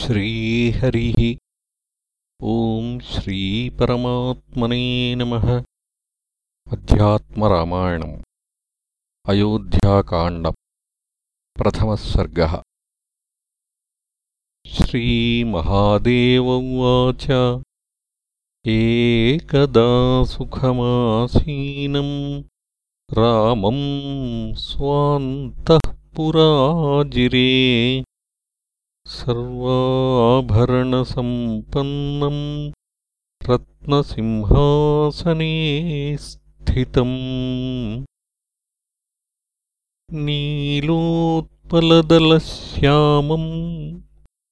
श्रीहरिः। ॐ श्रीपरमात्मने नमः। अध्यात्मरामायणम्। अयोध्याकाण्डम्। प्रथमः सर्गः श्रीमहादेव उवाच एकदा सुखमासीनम् रामम् स्वान्तः पुराजिरे सर्वाभरणसम्पन्नम् रत्नसिंहासने स्थितम्। नीलोत्पलदलश्यामम्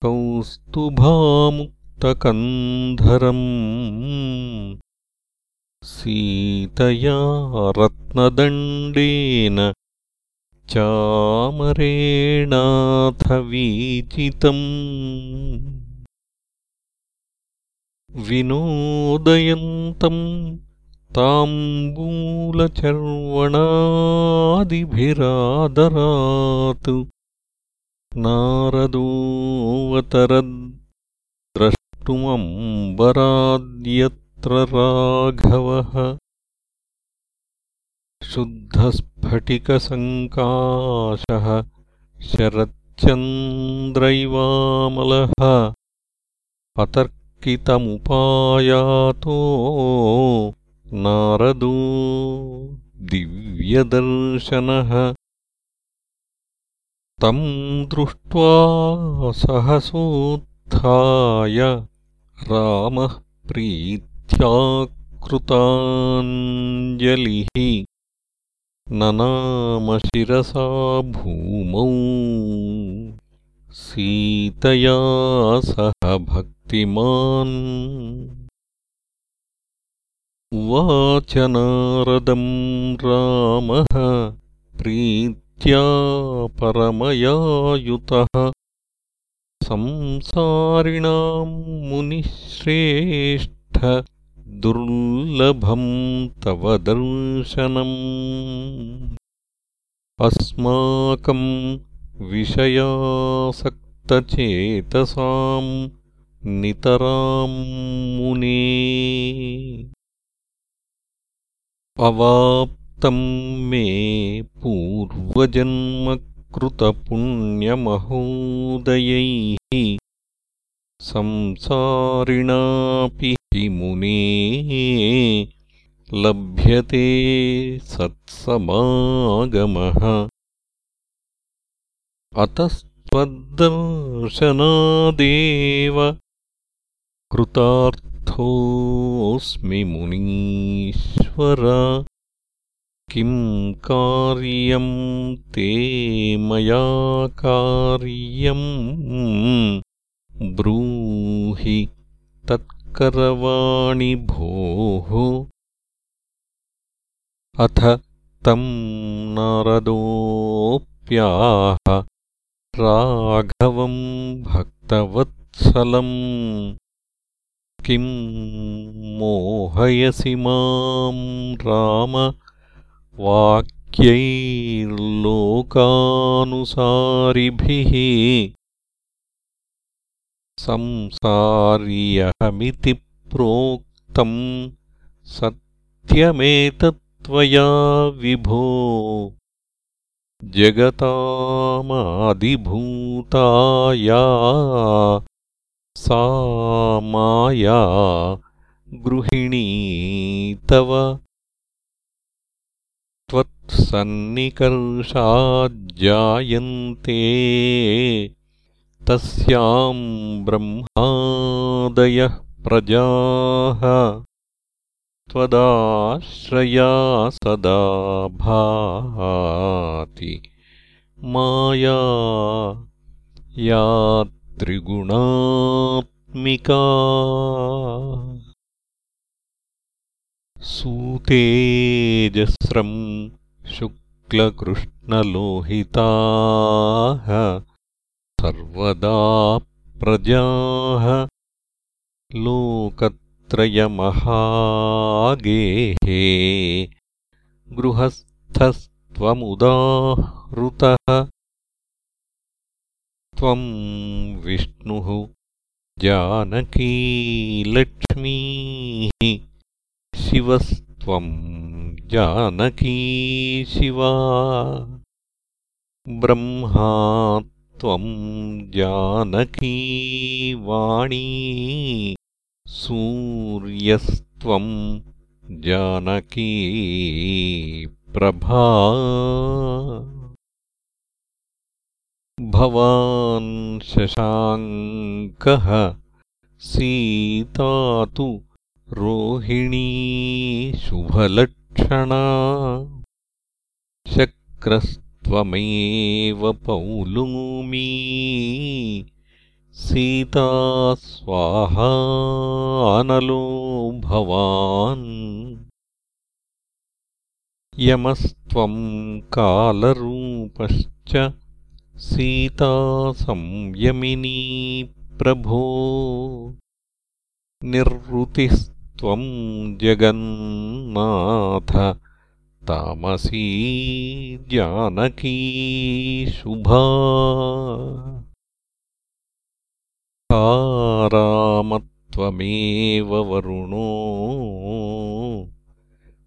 कौस्तुभामुक्तकन्धरम्। सीतया रत्नदण्डेन चामरेणाथ वीचितम् विनोदयन्तम् ताम्बूलचर्वणादिभिरादरात् नारदोऽवतरद्द्रष्टुमम्बराद्यत्र राघवः शुद्धस्फटिकसङ्काशः शरच्चन्द्रैवामलः अतर्कितमुपायातो नारदो दिव्यदर्शनः तम् दृष्ट्वा सहसोत्थाय रामः प्रीत्याकृताञ्जलिः ननामशिरसा भूमौ। सीतया सह भक्तिमान्। उवाच नारदम् रामः प्रीत्या परमयायुतः। संसारिणाम् मुनिश्रेष्ठ दुर्लभम् तव दर्शनम्। अस्माकम् विषयासक्तचेतसाम् नितराम् मुने। अवाप्तम् मे पूर्वजन्मकृतपुण्यमहोदयैः संसारिणापि मुने लभ्यते सत्समागमः। अतस्त्वद्दर्शनादेव कृतार्थोऽस्मि मुनीश्वर। किं कार्यम् ते मया कार्यम् ब्रूहि तत्करवाणि भोः। अथ तम् नारदोऽप्याह राघवम् भक्तवत्सलम् किं मोहयसि माम् राम वाक्यैर्लोकानुसारिभिः संसार्यहमिति प्रोक्तम्। सत्यमेतत्त्वया विभो। जगतामादिभूताया सा माया गृहिणी तव। त्वत्सन्निकर्षाज्जायन्ते तस्याम् ब्रह्मादयः प्रजाः त्वदाश्रया सदा भाति। माया या त्रिगुणात्मिका सूतेजस्रम् शुक्लकृष्णलोहिताः सर्वदा प्रजाः लोकत्रयमहागेहे गृहस्थस्त्वमुदाहृतः त्वम् विष्णुः जानकी लक्ष्मीः शिवस्त्वम् जानकी शिवा ब्रह्मा त्वम् जानकी वाणी। सूर्यस्त्वम् जानकी प्रभा। भवान् शशाङ्कः सीता तु रोहिणी शुभलक्षणा शक्रस्त्वमेव पौलूमी। सीता स्वाहानलो भवान्। यमस्त्वम् कालरूपश्च सीता संयमिनी प्रभो। निर्वृतिस्त्वम् जगन्नाथ तामसी जानकी शुभा। रामत्वमेव वरुणो।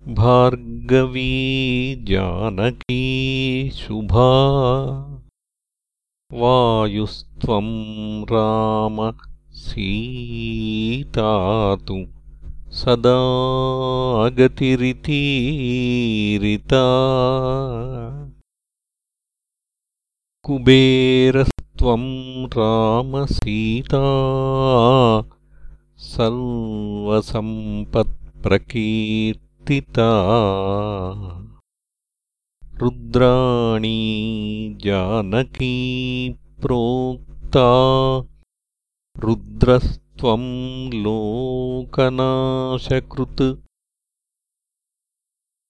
भार्गवी जानकी शुभा। वायुस्त्वं राम सीतातु सदा गतिरितीरिता कुबेरस्त्वं रामसीता। सर्वसम्पत्प्रकीर्तिता रुद्राणी जानकी प्रोक्ता लोकनाशकृत्।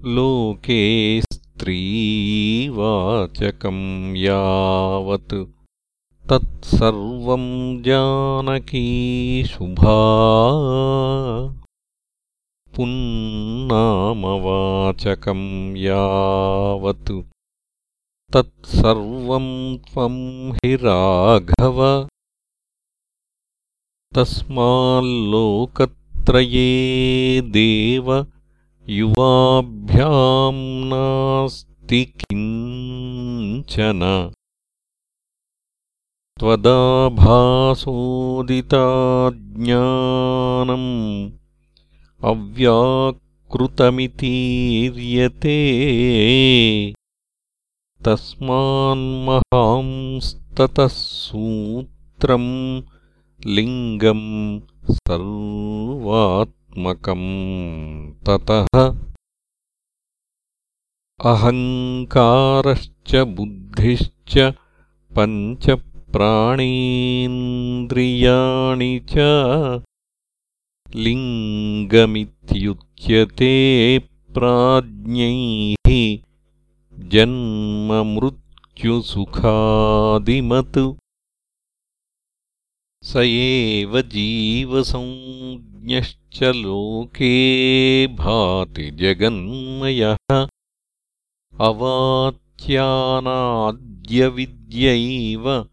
लोके स्त्रीवाचकम् यावत्। तत्सर्वम् जानकी शुभा। पुन्नामवाचकम् यावत्। तत्सर्वम् त्वम् हि राघव तस्माल्लोकत्रये देव युवाभ्याम् नास्ति किञ्चन। त्वदाभासोदिताज्ञानम् अव्याकृतमितीर्यते। तस्मान्महांस्ततः सूत्रम् लिङ्गम् सर्वात्मकम् ततः अहङ्कारश्च बुद्धिश्च पञ्चप्राणीन्द्रियाणि च लिङ्गमित्युच्यते प्राज्ञैः जन्ममृत्युसुखादिमत् स एव जीवसंज्ञश्च लोके भाति जगन्मयः अवाच्यानाद्यविद्यैव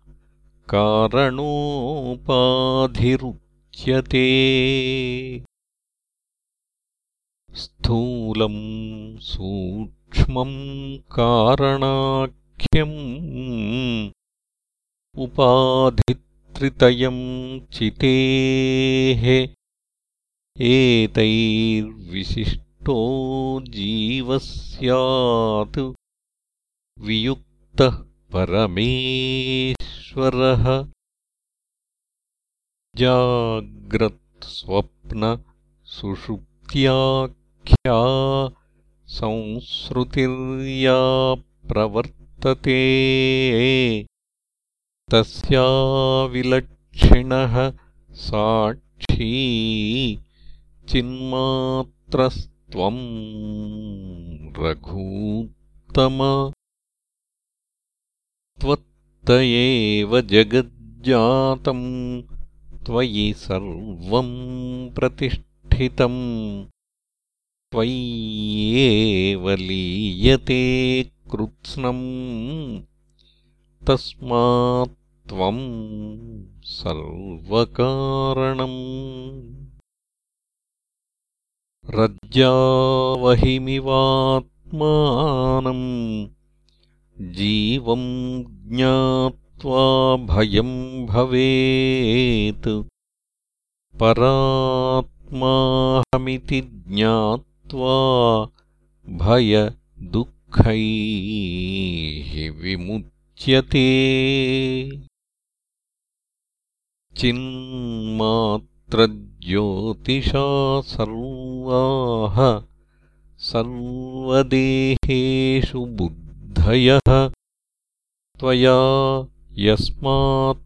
कारणोपाधिरुच्यते। स्थूलम् सूक्ष्मम् कारणाख्यम् उपाधित्रितयम् चितेः एतैर्विशिष्टो जीवः स्यात् वियुक्तः परमेश्वरः। जाग्रत्स्वप्नसुषुप्त्याख्या संसृतिर्या प्रवर्तते तस्याविलक्षिणः साक्षी चिन्मात्रस्त्वम् रघूत्तम। त्वत्त एव जगज्जातम् त्वयि सर्वम् प्रतिष्ठितम् त्वय्येव लीयते कृत्स्नम् तस्मात् त्वम् सर्वकारणम् रज्जावहिमिवात्मानम् जीवम् ज्ञात्वा भयम् भवेत्। परात्माहमिति ज्ञात्वा भयदुःखैः विमुच्यते चिन्मात्रज्योतिषा सर्वाः सर्वदेहेषु बुद्धयः त्वया यस्मात्प्रकाश्यन्ते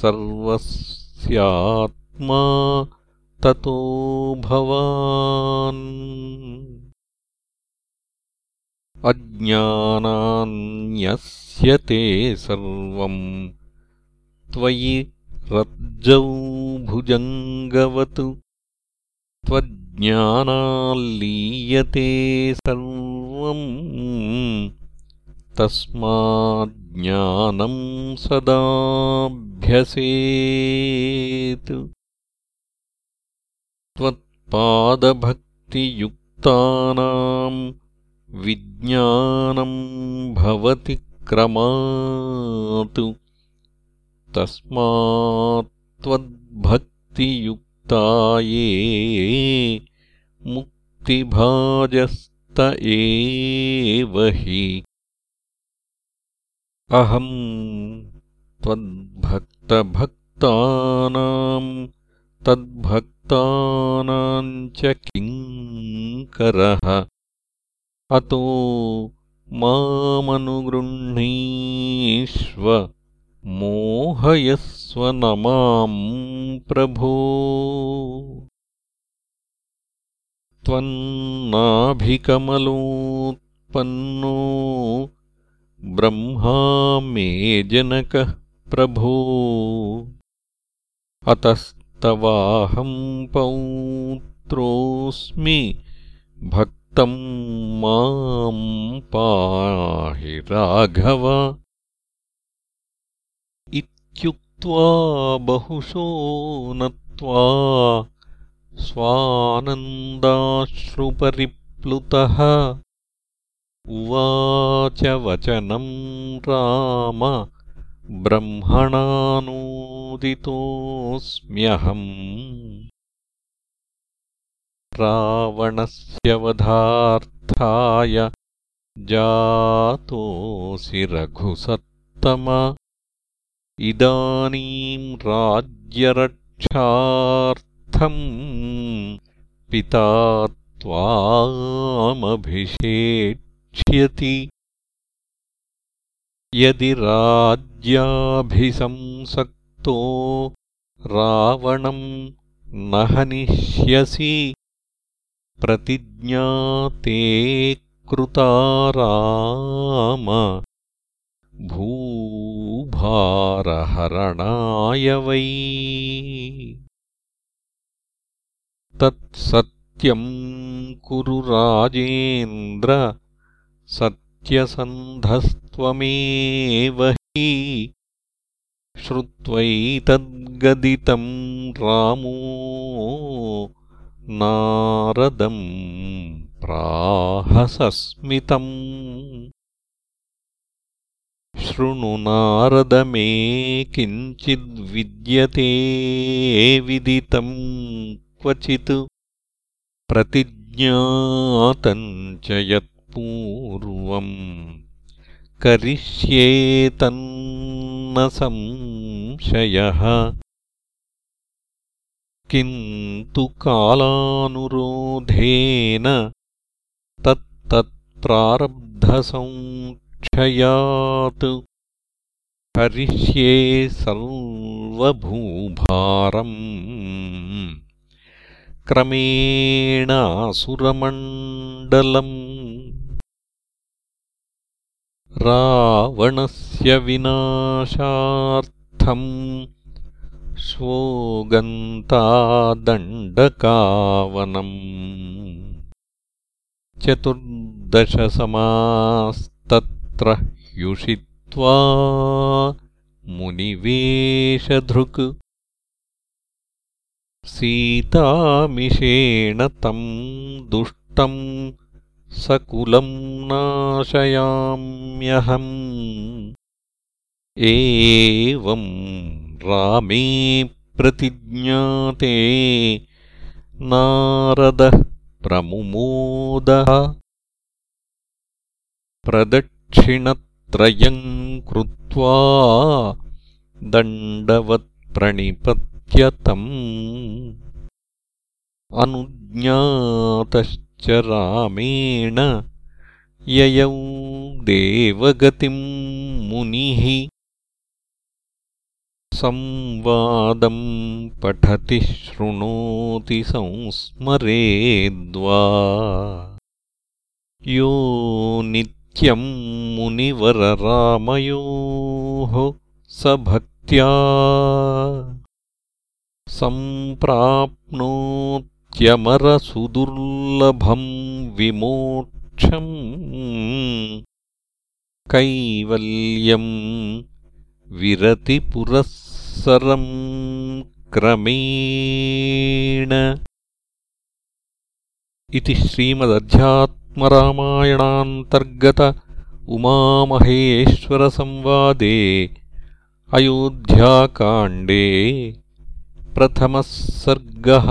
सर्वस्यात्मा ततो भवान् अज्ञानान्यस्य ते सर्वम्। त्वयि रज्जौ भुजङ्गवत्। त्वज्ञानाल्लीयते सर्वम्। तस्माज्ज्ञानम् सदाभ्यसेत्। त्वत्पादभक्तियुक्तानाम् विज्ञानम् भवति क्रमात्। तस्मात्त्वद्भक्तियुक्ता ये मुक्तिभाजस्त एव हि। अहम् त्वद्भक्तभक्तानाम् तद्भक्तानाम् च किङ्करः अतो मामनुगृह्णीष्व मोहयस्व न माम् प्रभो। त्वन्नाभिकमलोत्पन्नो ब्रह्मा मे जनकः प्रभो। अतस्तवाहम् पौत्रोऽस्मि भक्तम् माम् पाहि राघव। इत्युक्त्वा बहुशो नत्वा स्वानन्दाश्रुपरिप्लुतः। उवाच वचनम् राम ब्रह्मणानोदितोऽस्म्यहम् रावणस्य वधार्थाय जातोऽसि रघुसत्तम। इदानीम् राज्यरक्षार्थम् पिता त्वामभिषेक्ष्यति यदि राज्याभिसंसक्तो रावणम् न हनिष्यसि प्रतिज्ञाते कृता राम। भूभारहरणाय वै। तत्सत्यम् कुरु राजेन्द्र सत्यसन्धस्त्वमेव हि। श्रुत्वैतद्गदितम् रामो नारदम् प्राहसस्मितम्। शृणु नारद मे किञ्चिद्विद्यते विदितम् क्वचित्। प्रतिज्ञातम् च यत्पूर्वम् करिष्येतन्न संशयः किन्तु कालानुरोधेन तत्तत्प्रारब्धसंक्षयात् करिष्ये सर्वभूभारम्। क्रमेणासुरमण्डलम् रावणस्य विनाशार्थम् स्वोगन्तादण्डकावनम् चतुर्दशसमास्तत्र तत्र ह्युषित्वा मुनिवेशधृक्। सीतामिषेण तम् दुष्टम् सकुलं नाशयाम्यहम्। एवं रामे प्रतिज्ञाते। नारदः प्रमुमोदः। प्रदक्षिणत्रयम् कृत्वा दण्डवत्प्रणिपत्यतम्। अनुज्ञातश्च रामेण ययौ देवगतिम् मुनिः संवादम् पठति शृणोति संस्मरेद्वा। यो नित्यम् मुनिवररामयोः स भक्त्या सम्प्राप्नोत्यमरसुदुर्लभम् विमोक्षम् कैवल्यम् इति श्रीमदध्यात्मरामायणान्तर्गत उमामहेश्वरसंवादे अयोध्याकाण्डे प्रथमः सर्गः